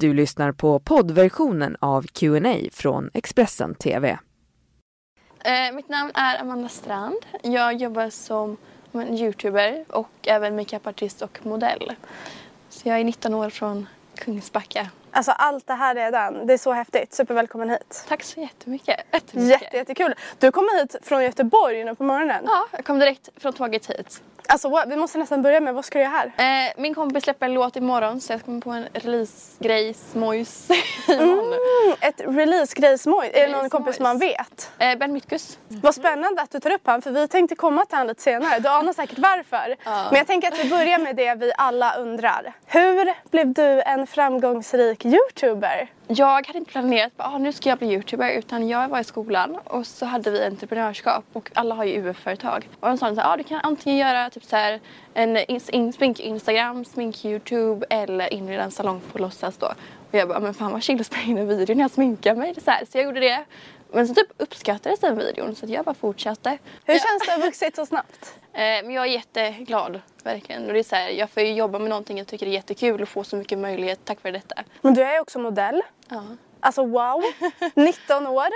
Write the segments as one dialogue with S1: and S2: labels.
S1: Du lyssnar på poddversionen av Q&A från Expressen TV.
S2: Eh, mitt namn är Amanda Strand. Jag jobbar som youtuber och även makeupartist och modell. Så jag är 19 år från Kungsbacka.
S3: Alltså allt det här redan, det är så häftigt. Supervälkommen hit.
S2: Tack så jättemycket. jättemycket.
S3: Jätte, jättekul. Du kommer hit från Göteborg nu på morgonen.
S2: Ja, jag kom direkt från tåget hit.
S3: Alltså vi måste nästan börja med, vad ska du göra
S2: här? Eh, min kompis släpper en låt imorgon så jag kommer på en release-grej, smojs.
S3: mm, ett release-grej, smojs. Är det någon kompis man vet?
S2: Eh, ben Mytkus.
S3: Mm. Vad spännande att du tar upp han för vi tänkte komma till honom lite senare. Du anar säkert varför. Ja. Men jag tänker att vi börjar med det vi alla undrar. Hur blev du en framgångsrik youtuber?
S2: Jag hade inte planerat att ah, nu ska jag bli youtuber utan jag var i skolan och så hade vi entreprenörskap och alla har ju UF-företag. Och de sa att ah, du kan antingen göra typ så här, en in, smink-instagram, smink-youtube eller inreda en salong på låtsas då. Och jag bara, ah, men fan vad chill att spela in en video när jag sminkar mig. Så, här. så jag gjorde det. Men så typ uppskattades den videon så jag bara fortsatte.
S3: Hur känns det att ha vuxit så snabbt?
S2: Eh, men jag är jätteglad, verkligen. Och det är så här, jag får ju jobba med någonting jag tycker är jättekul och få så mycket möjlighet tack vare detta.
S3: Men du är ju också modell.
S2: Ja.
S3: Alltså wow! 19 år.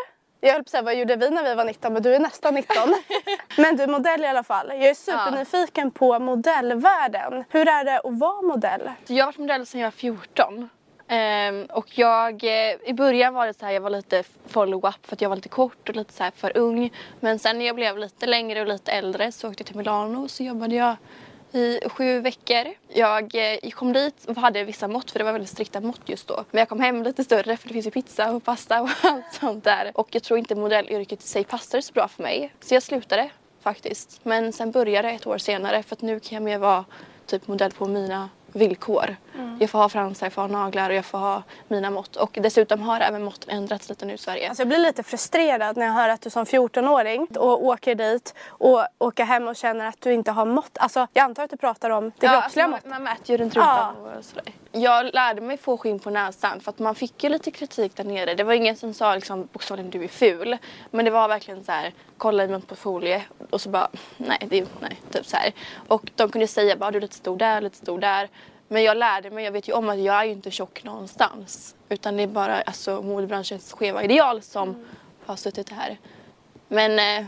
S3: Jag höll på att säga vad gjorde vi när vi var 19 men du är nästan 19. men du är modell i alla fall. Jag är supernyfiken ja. på modellvärlden. Hur är det att vara modell?
S2: Jag har varit modell sedan jag var 14. Um, och jag, eh, i början var det så här, jag var lite follow-up för att jag var lite kort och lite så för ung. Men sen när jag blev lite längre och lite äldre så åkte jag till Milano och så jobbade jag i sju veckor. Jag eh, kom dit och hade vissa mått för det var väldigt strikta mått just då. Men jag kom hem lite större för det finns ju pizza och pasta och allt sånt där. Och jag tror inte modellyrket i sig passade så bra för mig. Så jag slutade faktiskt. Men sen började jag ett år senare för att nu kan jag mer vara typ modell på mina villkor. Mm. Jag får ha fransar, jag får ha naglar och jag får ha mina mått. Och dessutom har även måtten ändrats lite nu i Sverige.
S3: Alltså jag blir lite frustrerad när jag hör att du som 14-åring och åker dit och åker hem och känner att du inte har mått. Alltså jag antar att du pratar om det ja, kroppsliga alltså.
S2: Man, man mäter ju runt rumpan ja. och sådär. Jag lärde mig få skinn på näsan för att man fick ju lite kritik där nere. Det var ingen som sa liksom bokstavligen du är ful. Men det var verkligen så här kolla i min portfolie och så bara nej, det är, nej, typ så här. Och de kunde säga bara du är lite stor där, lite stor där. Men jag lärde mig, jag vet ju om att jag är ju inte tjock någonstans. Utan det är bara alltså, modebranschens skeva ideal som mm. har suttit här. Men eh,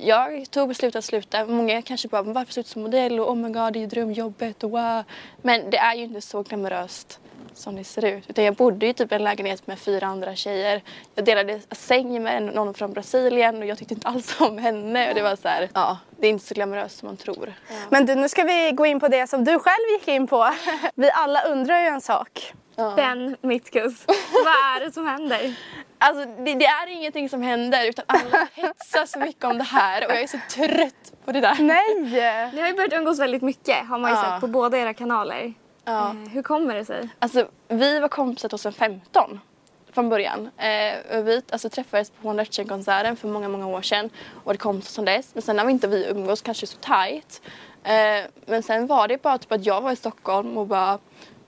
S2: jag tog beslutet att sluta. Många kanske bara, varför sluta som modell och oh my god det är ju drömjobbet och wow. Men det är ju inte så glamoröst som det ser ut. Utan jag bodde i typ en lägenhet med fyra andra tjejer. Jag delade säng med någon från Brasilien och jag tyckte inte alls om henne. Och det var så här, ja, det är inte så glamoröst som man tror. Ja.
S3: Men du, nu ska vi gå in på det som du själv gick in på. Vi alla undrar ju en sak.
S2: Ja.
S3: Ben Mitkus, vad är det som händer?
S2: Alltså det, det, är ingenting som händer utan alla hetsar så mycket om det här och jag är så trött på det där.
S3: Nej!
S4: Ni har ju börjat umgås väldigt mycket har man ju ja. sett på båda era kanaler.
S2: Ja.
S4: Eh, hur kommer det sig?
S2: Alltså, vi var kompisar 2015 från början. Eh, vi alltså, träffades på One konserten för många, många år sedan och det kom som dess. Men sen har vi inte vi umgås kanske så tight. Eh, men sen var det bara typ att jag var i Stockholm och bara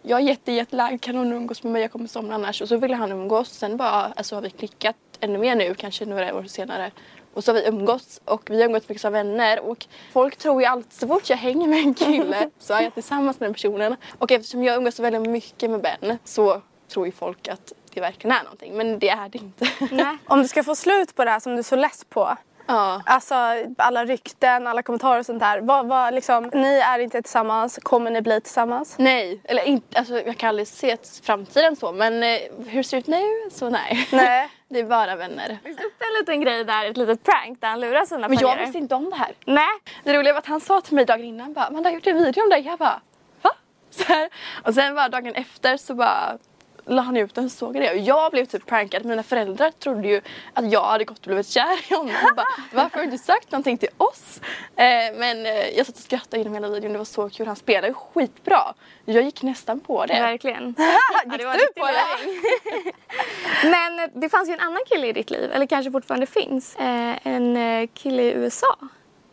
S2: jag är jätte, jättelagd, kan hon umgås med mig? Jag kommer somna annars. Och så ville han umgås. Sen bara alltså, har vi klickat ännu mer nu, kanske några år senare. Och så har vi umgåtts och vi har umgåtts mycket som vänner och folk tror ju alltid så fort jag hänger med en kille så är jag tillsammans med den personen. Och eftersom jag umgås väldigt mycket med Ben så tror ju folk att det verkligen är någonting men det är det inte.
S3: Nej. Om du ska få slut på det här som du är så less på
S2: Ja.
S3: Alltså alla rykten, alla kommentarer och sånt där. Vad, vad, liksom, ni är inte tillsammans, kommer ni bli tillsammans?
S2: Nej, eller inte, alltså, jag kan aldrig se framtiden så men eh, hur det ser ut nu så nej.
S3: nej.
S2: Det är bara vänner.
S4: Vi upp en liten grej där, ett litet prank där han lurar sina
S2: Men jag visste inte om det här.
S4: Nej.
S2: Det roliga var att han sa till mig dagen innan bara, man har gjort en video om dig. Jag bara, va? Så här. Och sen bara dagen efter så bara la han ut den såg det jag blev typ prankad. Mina föräldrar trodde ju att jag hade gått och blivit kär i honom. bara, Varför har du inte sagt någonting till oss? Eh, men eh, jag satt och skrattade genom hela videon, det var så kul. Han spelade skitbra. Jag gick nästan på det.
S4: Verkligen.
S3: gick du på det?
S4: men eh, det fanns ju en annan kille i ditt liv, eller kanske fortfarande finns. Eh, en eh, kille i USA.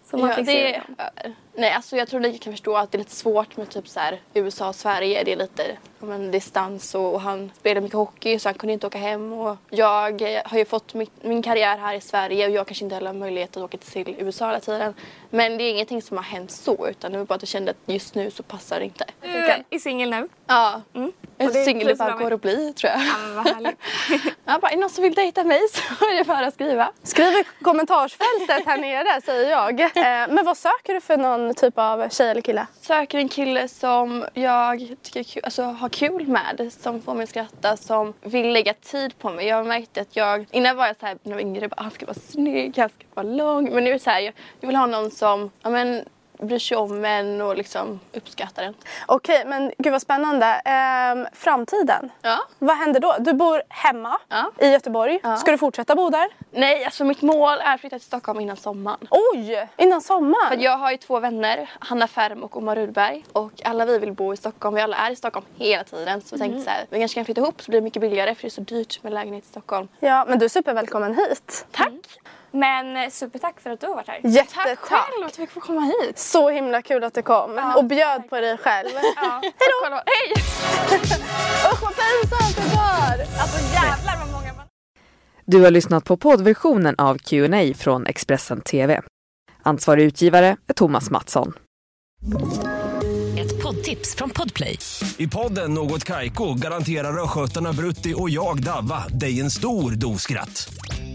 S2: Som man ja, fick det, se Nej, alltså jag tror ni kan förstå att det är lite svårt med typ så här USA och Sverige. Det är lite men, distans och, och han spelar mycket hockey så han kunde inte åka hem. Och jag har ju fått min, min karriär här i Sverige och jag kanske inte heller har möjlighet att åka till USA hela tiden. Men det är ingenting som har hänt så utan det var bara att jag kände att just nu så passar det inte.
S4: Du är singel nu.
S2: Ja,
S4: Mm. Och det
S2: singel det bara går att bli tror jag.
S4: Ja, vad härligt.
S2: Jag bara, är det någon som vill dejta mig så är det bara att skriva.
S3: Skriv i kommentarsfältet här nere säger jag. Eh, men vad söker du för någon typ av tjej eller kille?
S2: Söker en kille som jag tycker kul, alltså, har kul med, som får mig att skratta, som vill lägga tid på mig. Jag har märkt att jag, innan var jag så här, när jag var yngre, bara, ah, han ska vara snygg, han ska vara lång. Men nu är det så här, jag, jag vill ha någon som, ja men bryr sig om en och liksom uppskattar en.
S3: Okej, men gud vad spännande. Ehm, framtiden.
S2: Ja.
S3: Vad händer då? Du bor hemma
S2: Ja.
S3: i Göteborg.
S2: Ja.
S3: Ska du fortsätta bo där?
S2: Nej, alltså mitt mål är att flytta till Stockholm innan sommaren.
S3: Oj! Innan sommaren?
S2: För jag har ju två vänner, Hanna Färm och Omar Rudberg. Och alla vi vill bo i Stockholm. Vi alla är i Stockholm hela tiden. Så vi tänkte så här, vi kanske kan flytta ihop så blir det mycket billigare för det är så dyrt med lägenhet i Stockholm.
S3: Ja, men du är supervälkommen hit.
S2: Tack!
S4: Men supertack för att du har varit här.
S3: Jättetack.
S2: Tack själv att vi fick få komma hit.
S3: Så himla kul att du kom och bjöd på dig själv.
S4: Ja.
S2: Hejdå! Hej!
S3: Usch vad pinsamt det var!
S4: Alltså jävlar vad många man...
S1: Du har lyssnat på poddversionen av Q&A från Expressen TV. Ansvarig utgivare är Thomas Mattsson.
S5: Ett poddtips från Podplay.
S6: I podden Något Kaiko garanterar östgötarna Brutti och jag, Davva, dig en stor dos skratt.